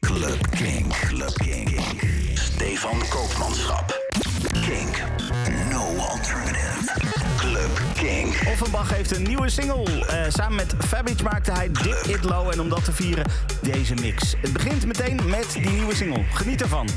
Club King, Club King, Stefan Koopmanschap. King, No alternative. Club King. Offenbach heeft een nieuwe single. Eh, samen met Fabbage maakte hij Dick It Low. En om dat te vieren, deze mix. Het begint meteen met die nieuwe single. Geniet ervan.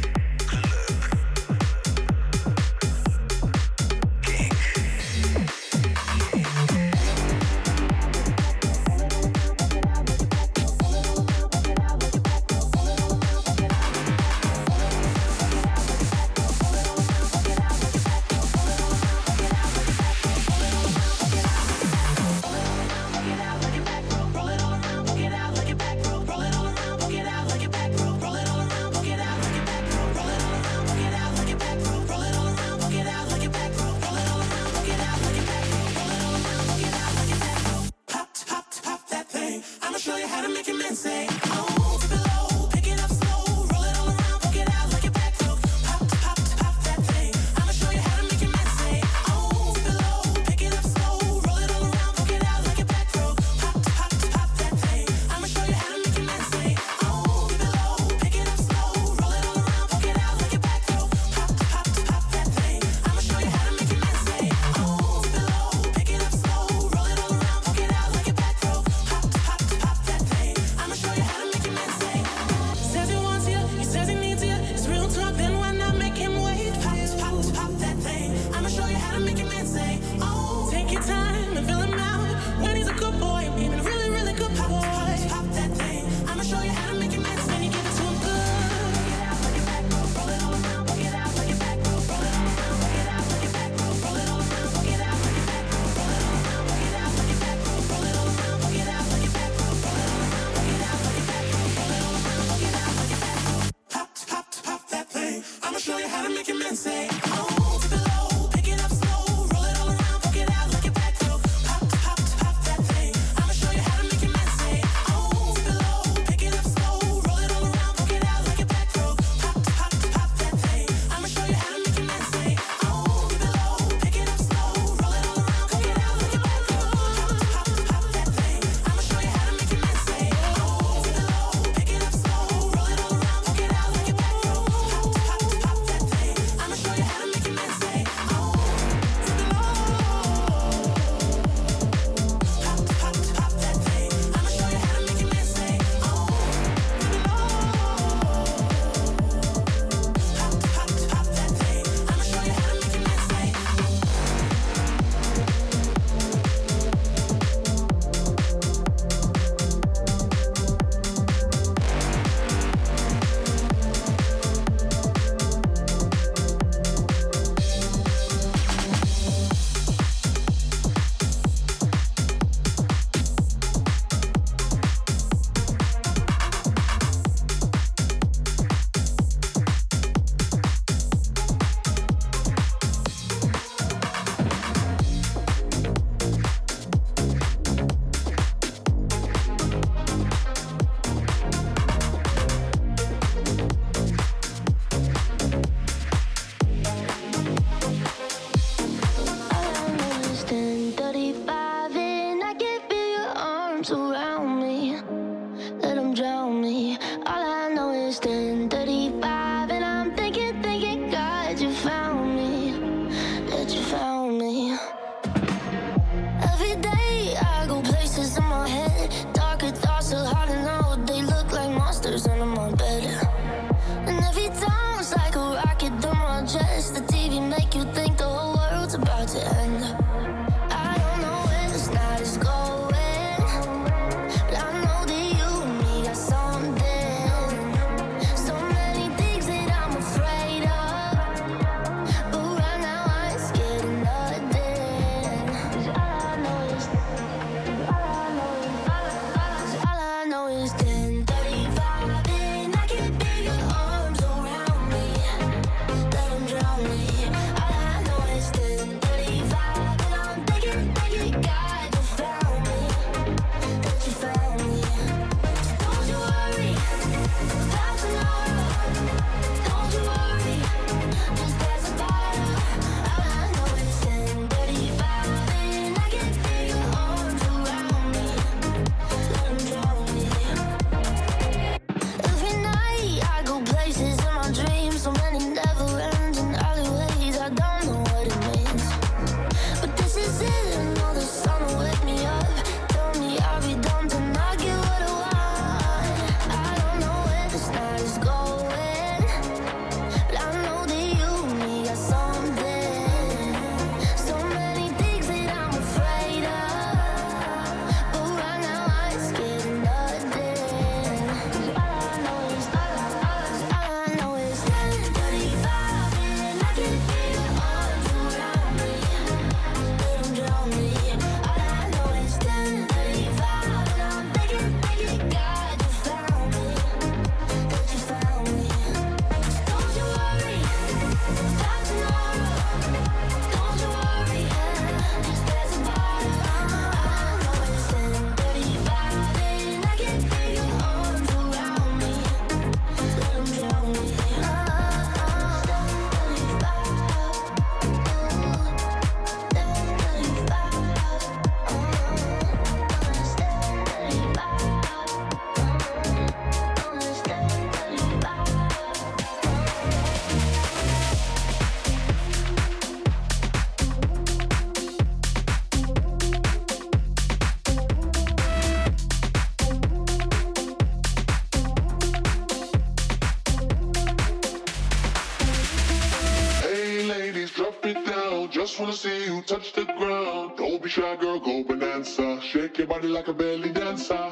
Touch the ground. Don't be shy, girl, go bonanza. Shake your body like a belly dancer.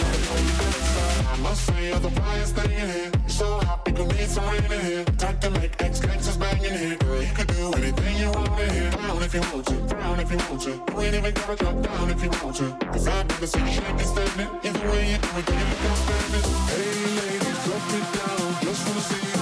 I must say the so hot, people need some rain in here. Time to make ex gangsters here. Girl, you could do anything you want in here. Down if you want to, down if you want to. You ain't even gotta drop down if you want to. Cause I've never seen you shake. Either way you do it, you. Hey, ladies, drop it down. Just wanna see you.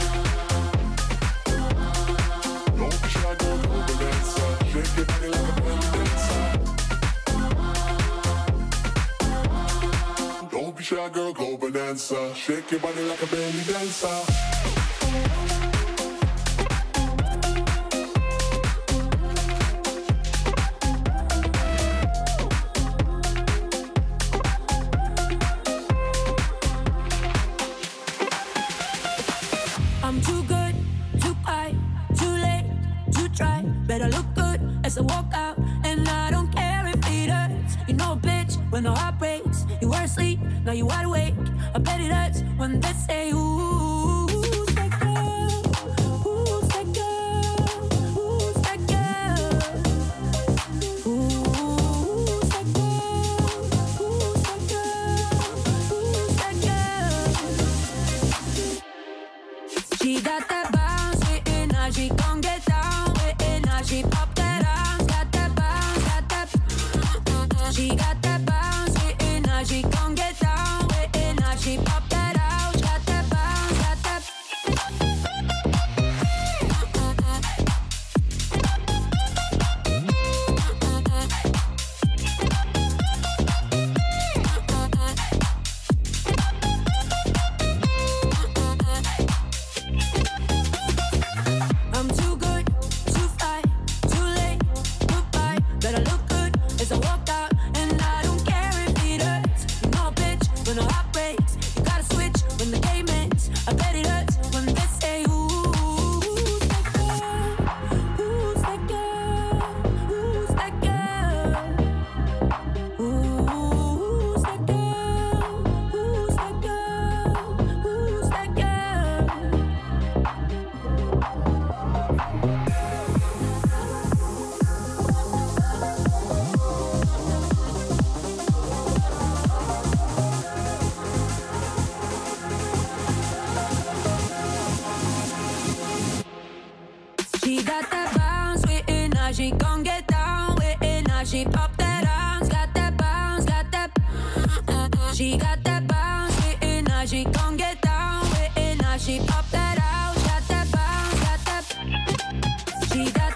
Shy, girl, go bonanza. Shake your body like a belly dancer. When the heart breaks, you were asleep, now you wide awake. I bet it hurts when they say, Ooh, She got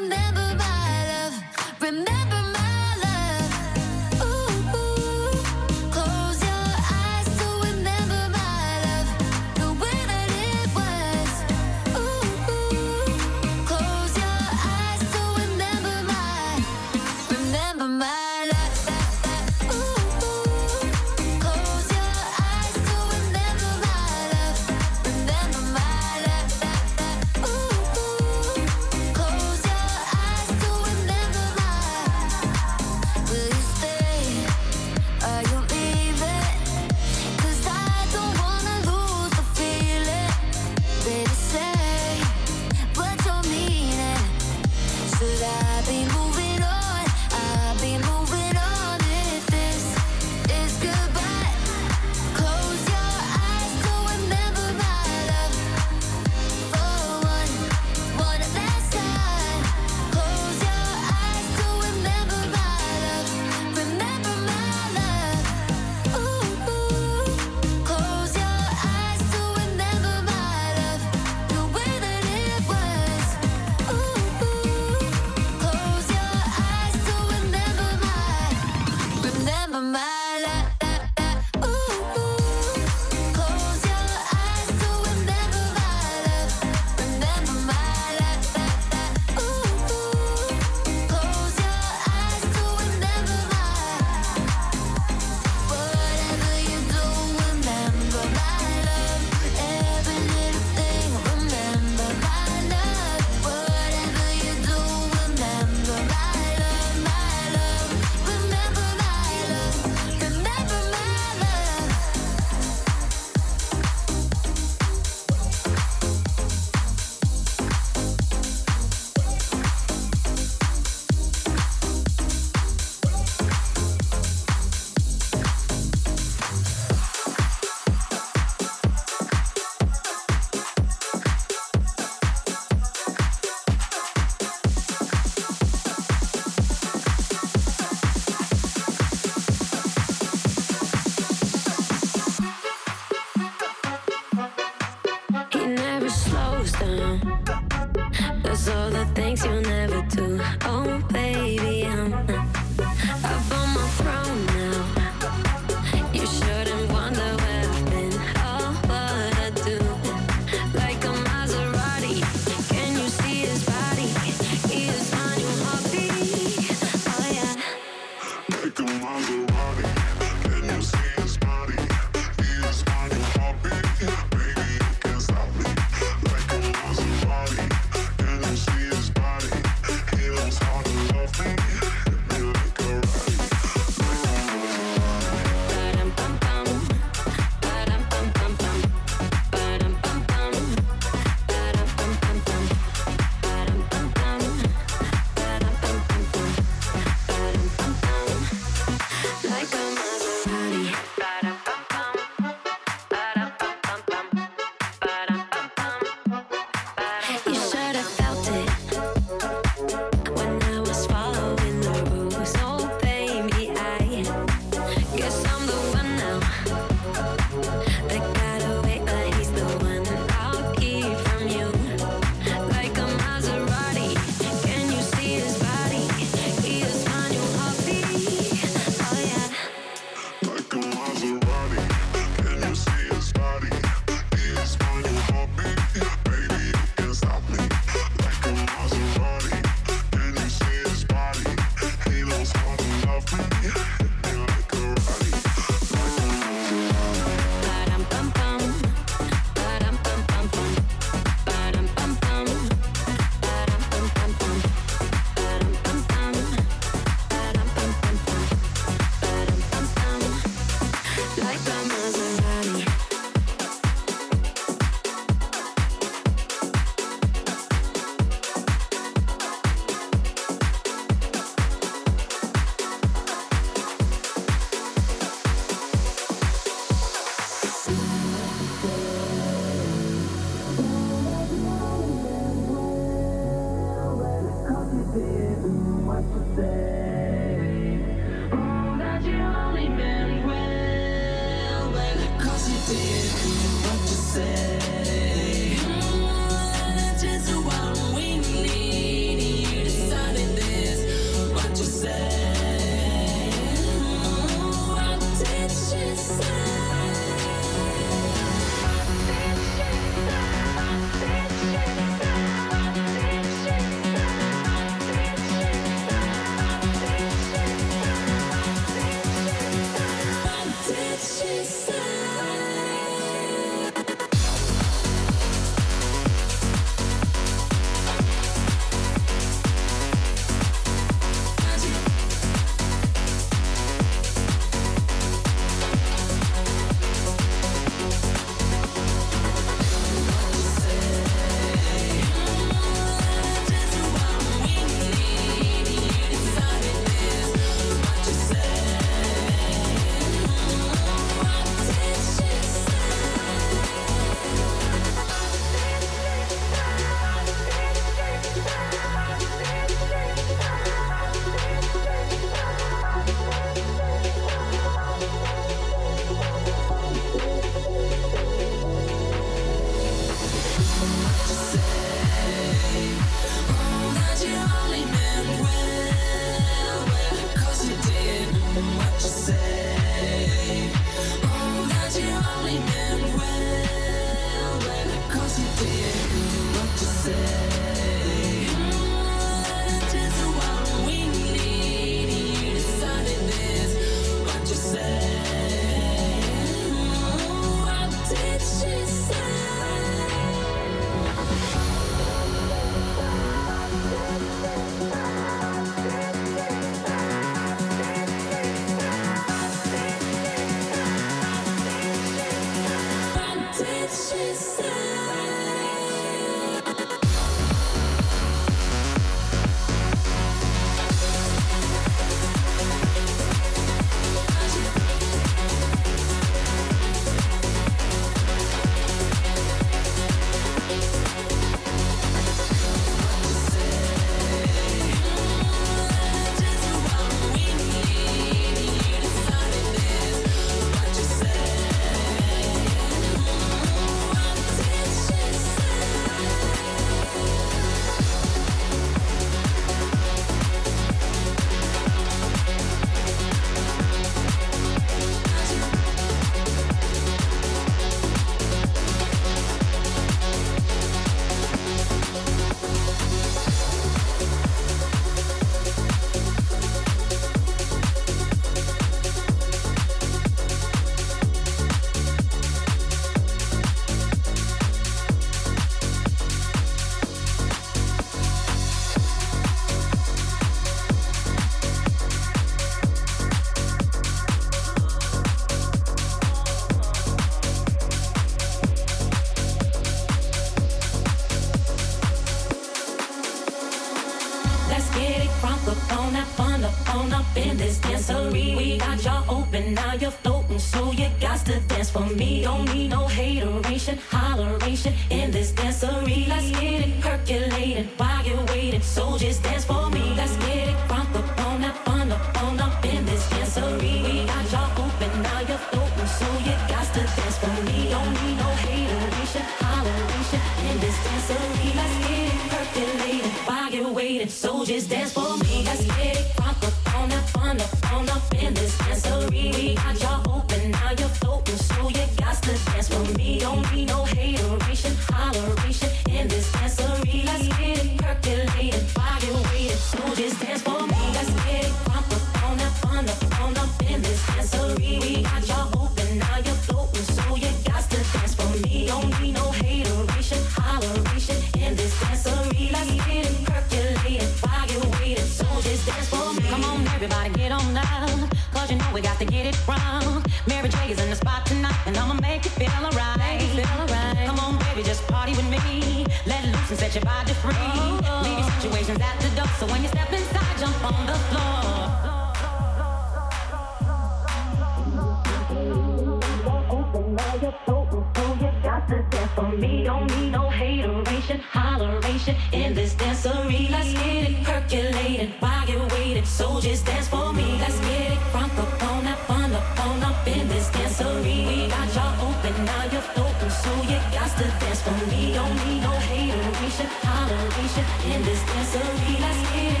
in this dancery. Got ya open, now you're so you got to dance for me. Don't need no hateration, toleration in this dancery. Let's get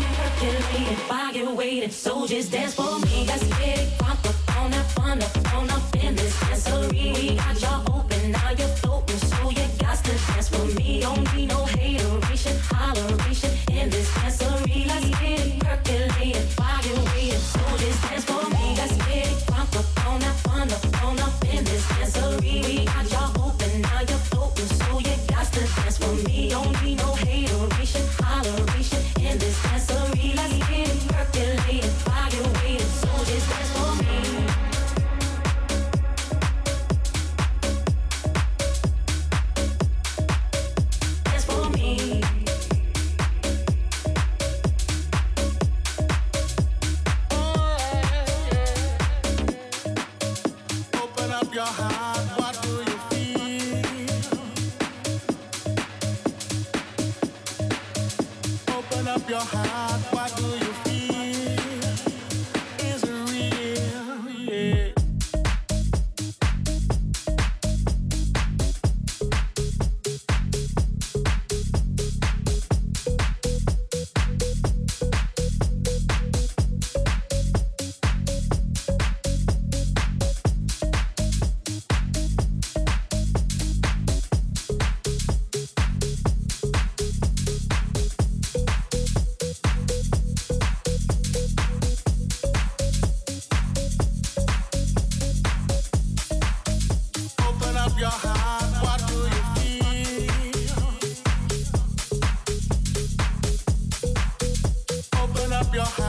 it fire dance for me. Let's get it up up up in this. We got ya open, now you're so you got to dance for me. Don't need no hateration, toleration. down, have fun, champion.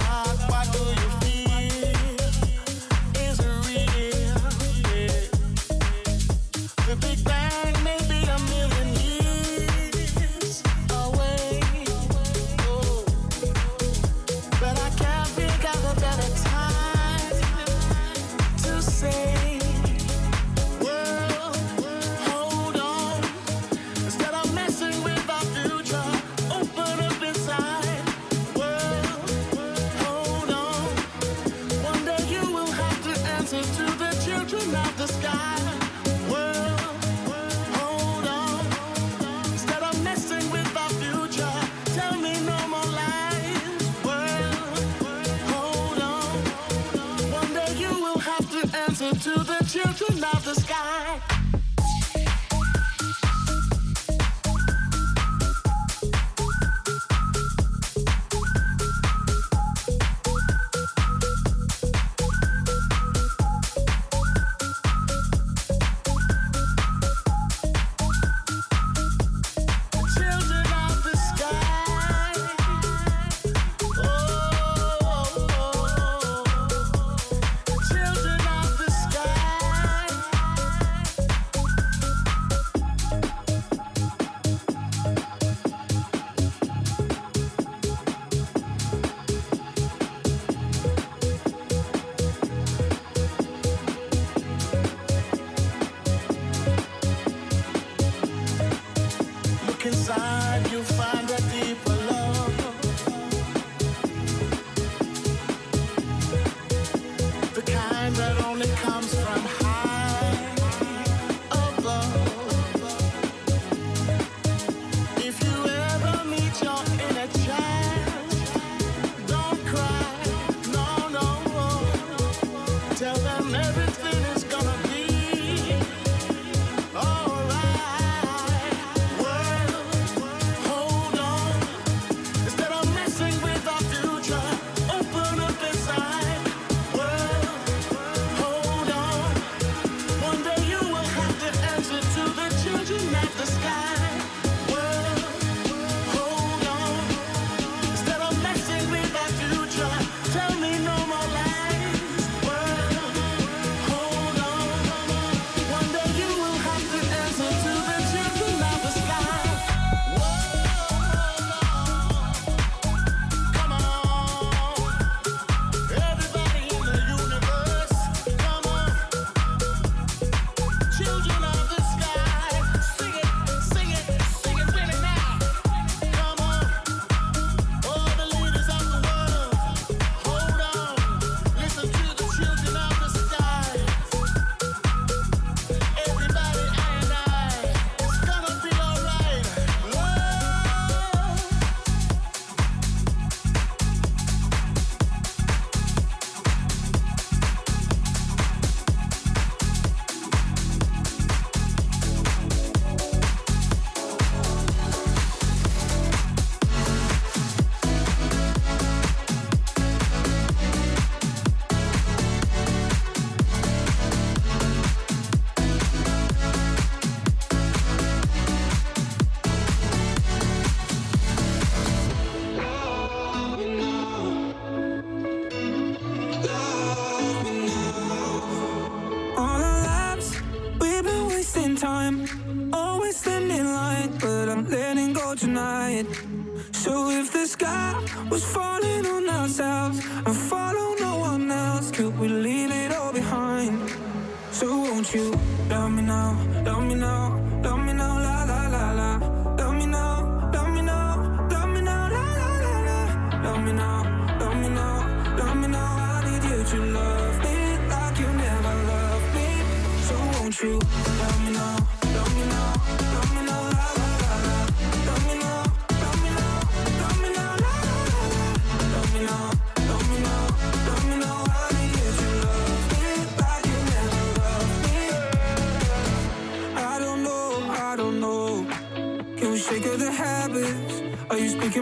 So if the sky was falling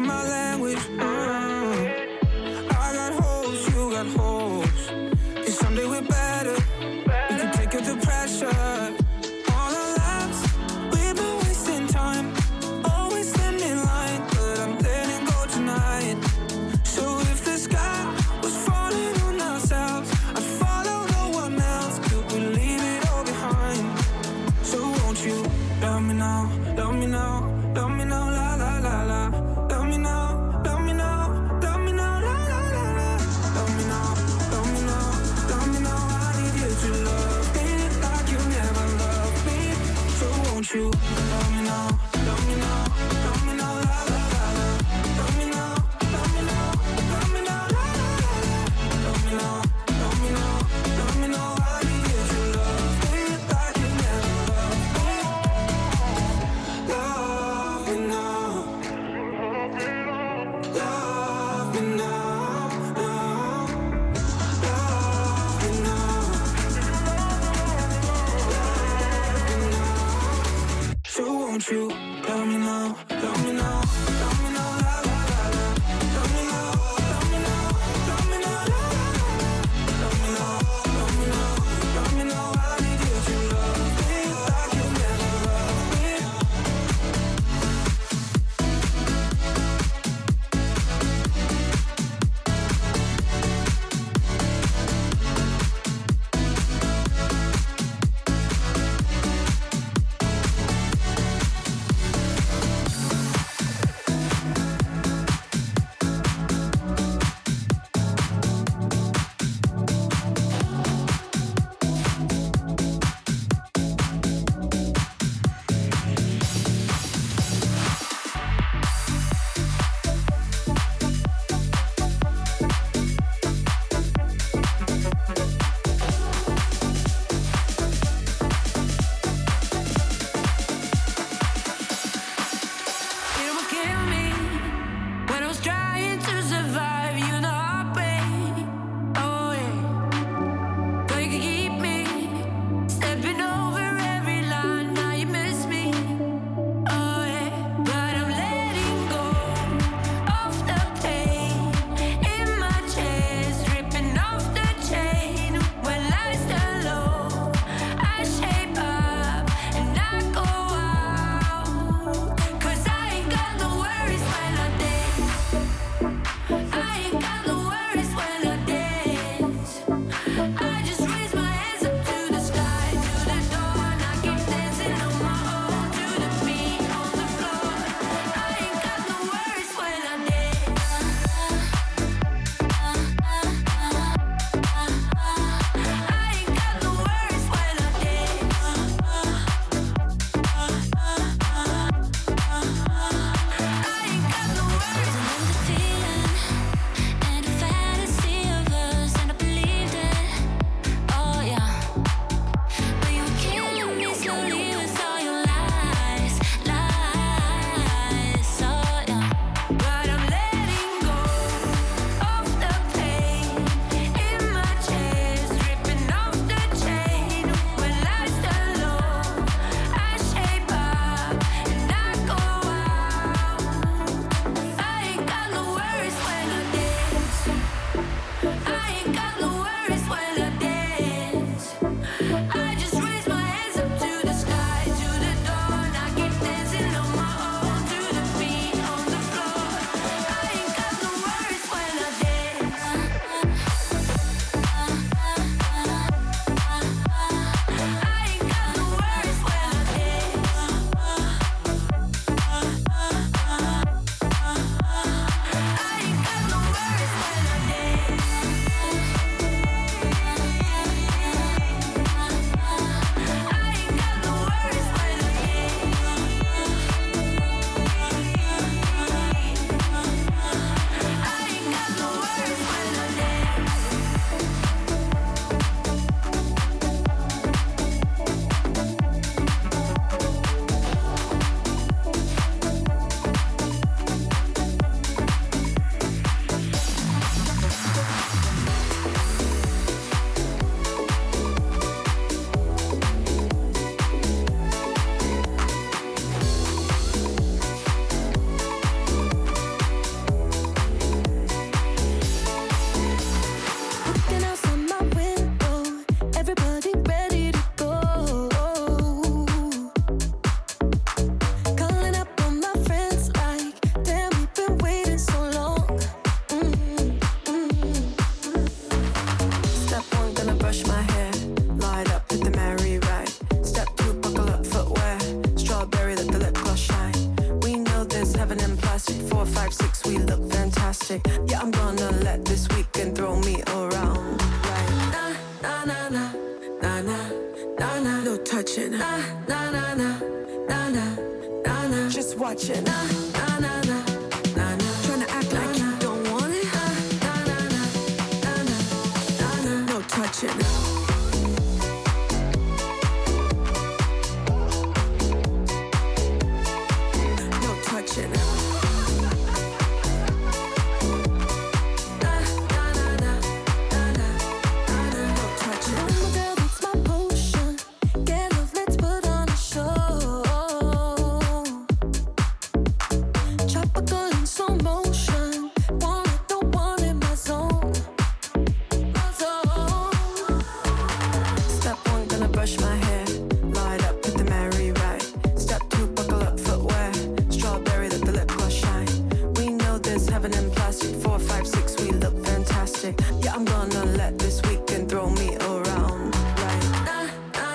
my language?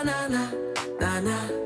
na na na na.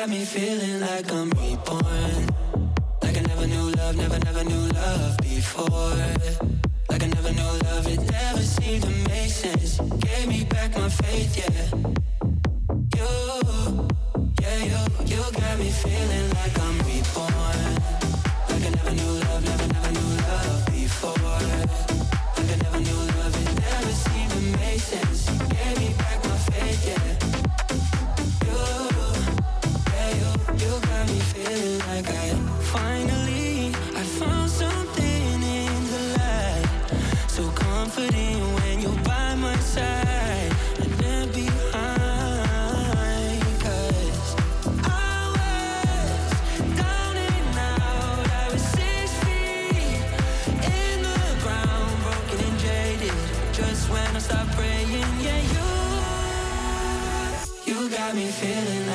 got me feeling like I'm reborn. Like I never knew love, never, never knew love before. Like I never knew love, it never seemed to make sense. Gave me back my faith, yeah. You, yeah, you, you got me feeling like I'm reborn. feeling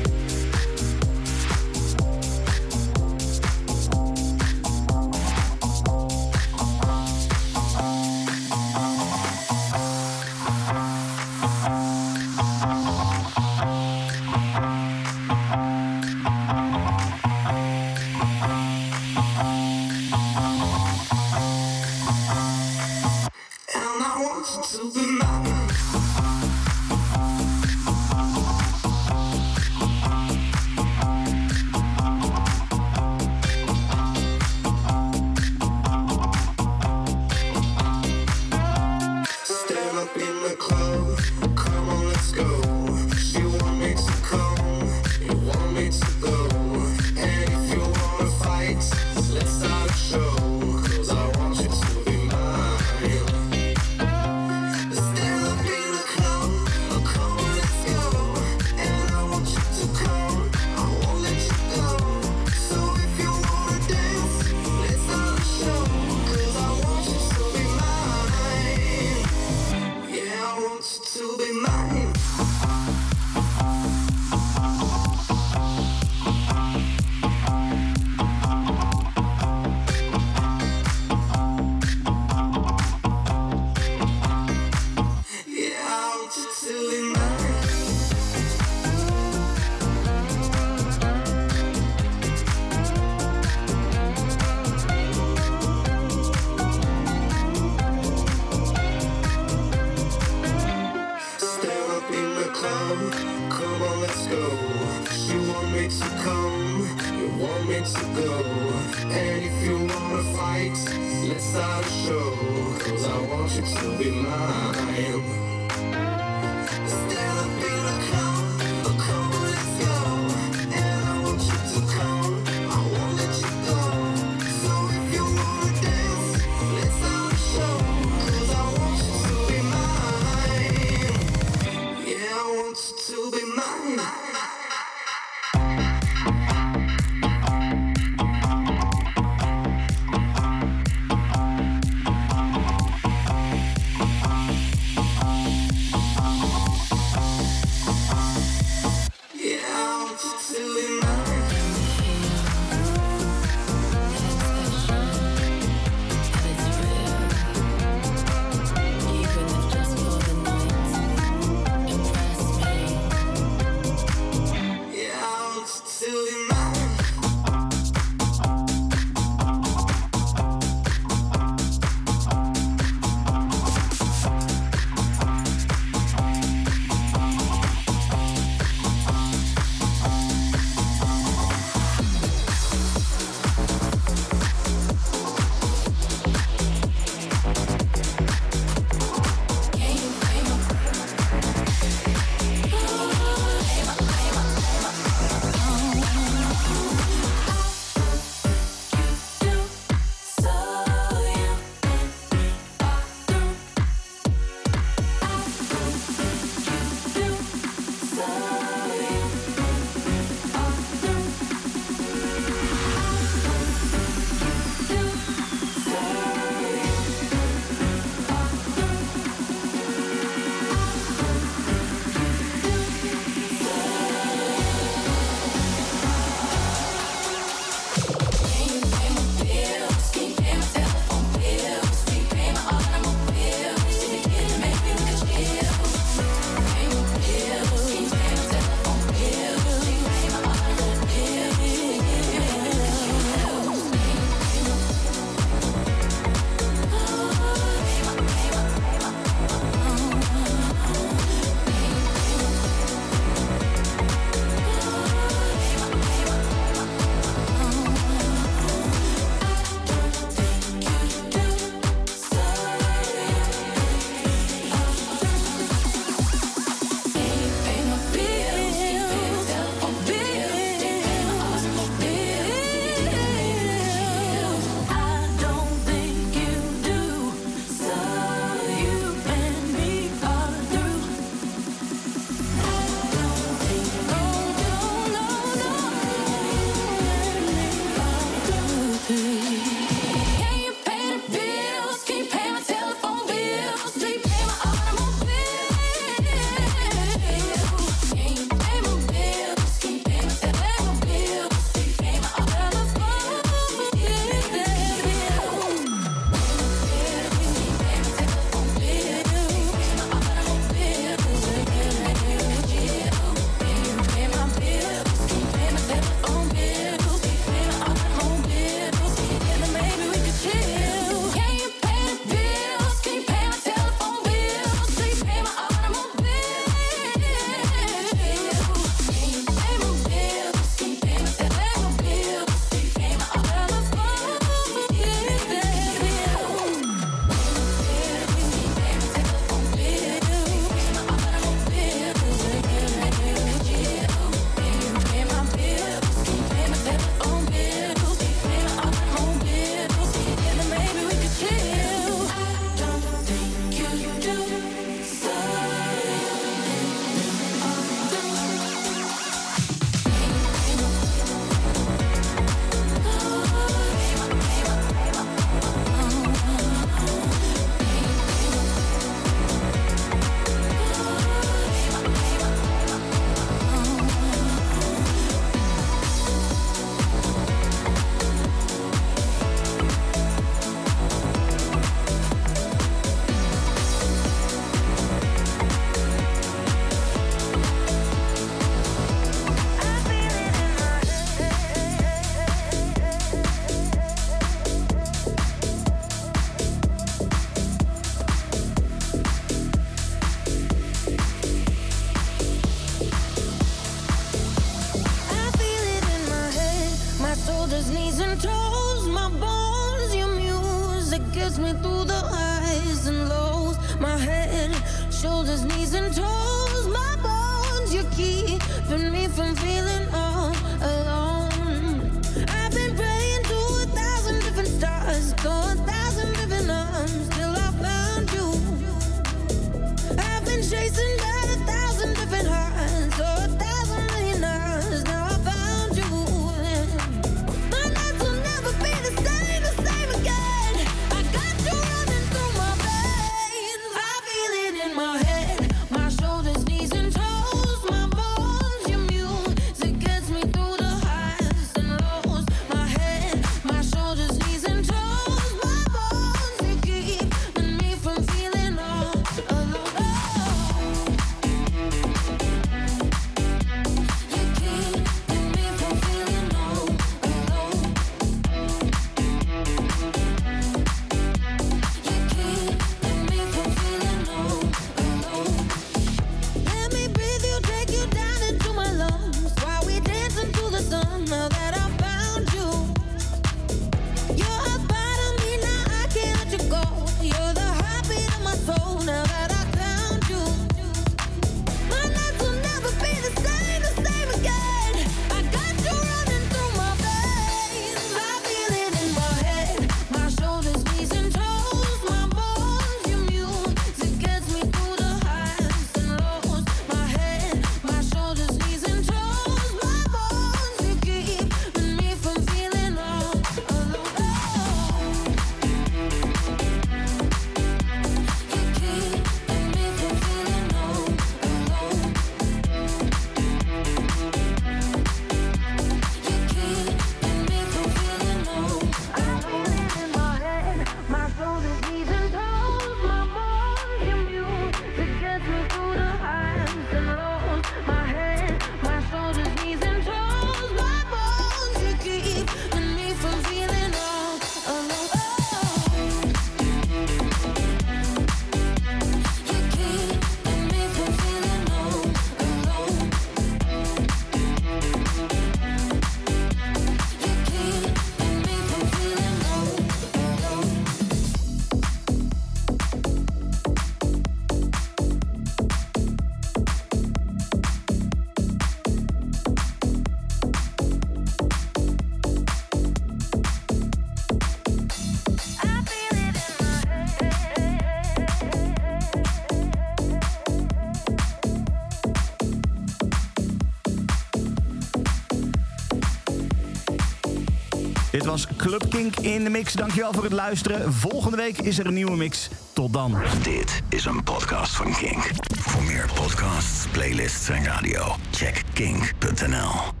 Kink in de mix. Dankjewel voor het luisteren. Volgende week is er een nieuwe mix. Tot dan. Dit is een podcast van Kink. Voor meer podcasts, playlists en radio, check kink.nl.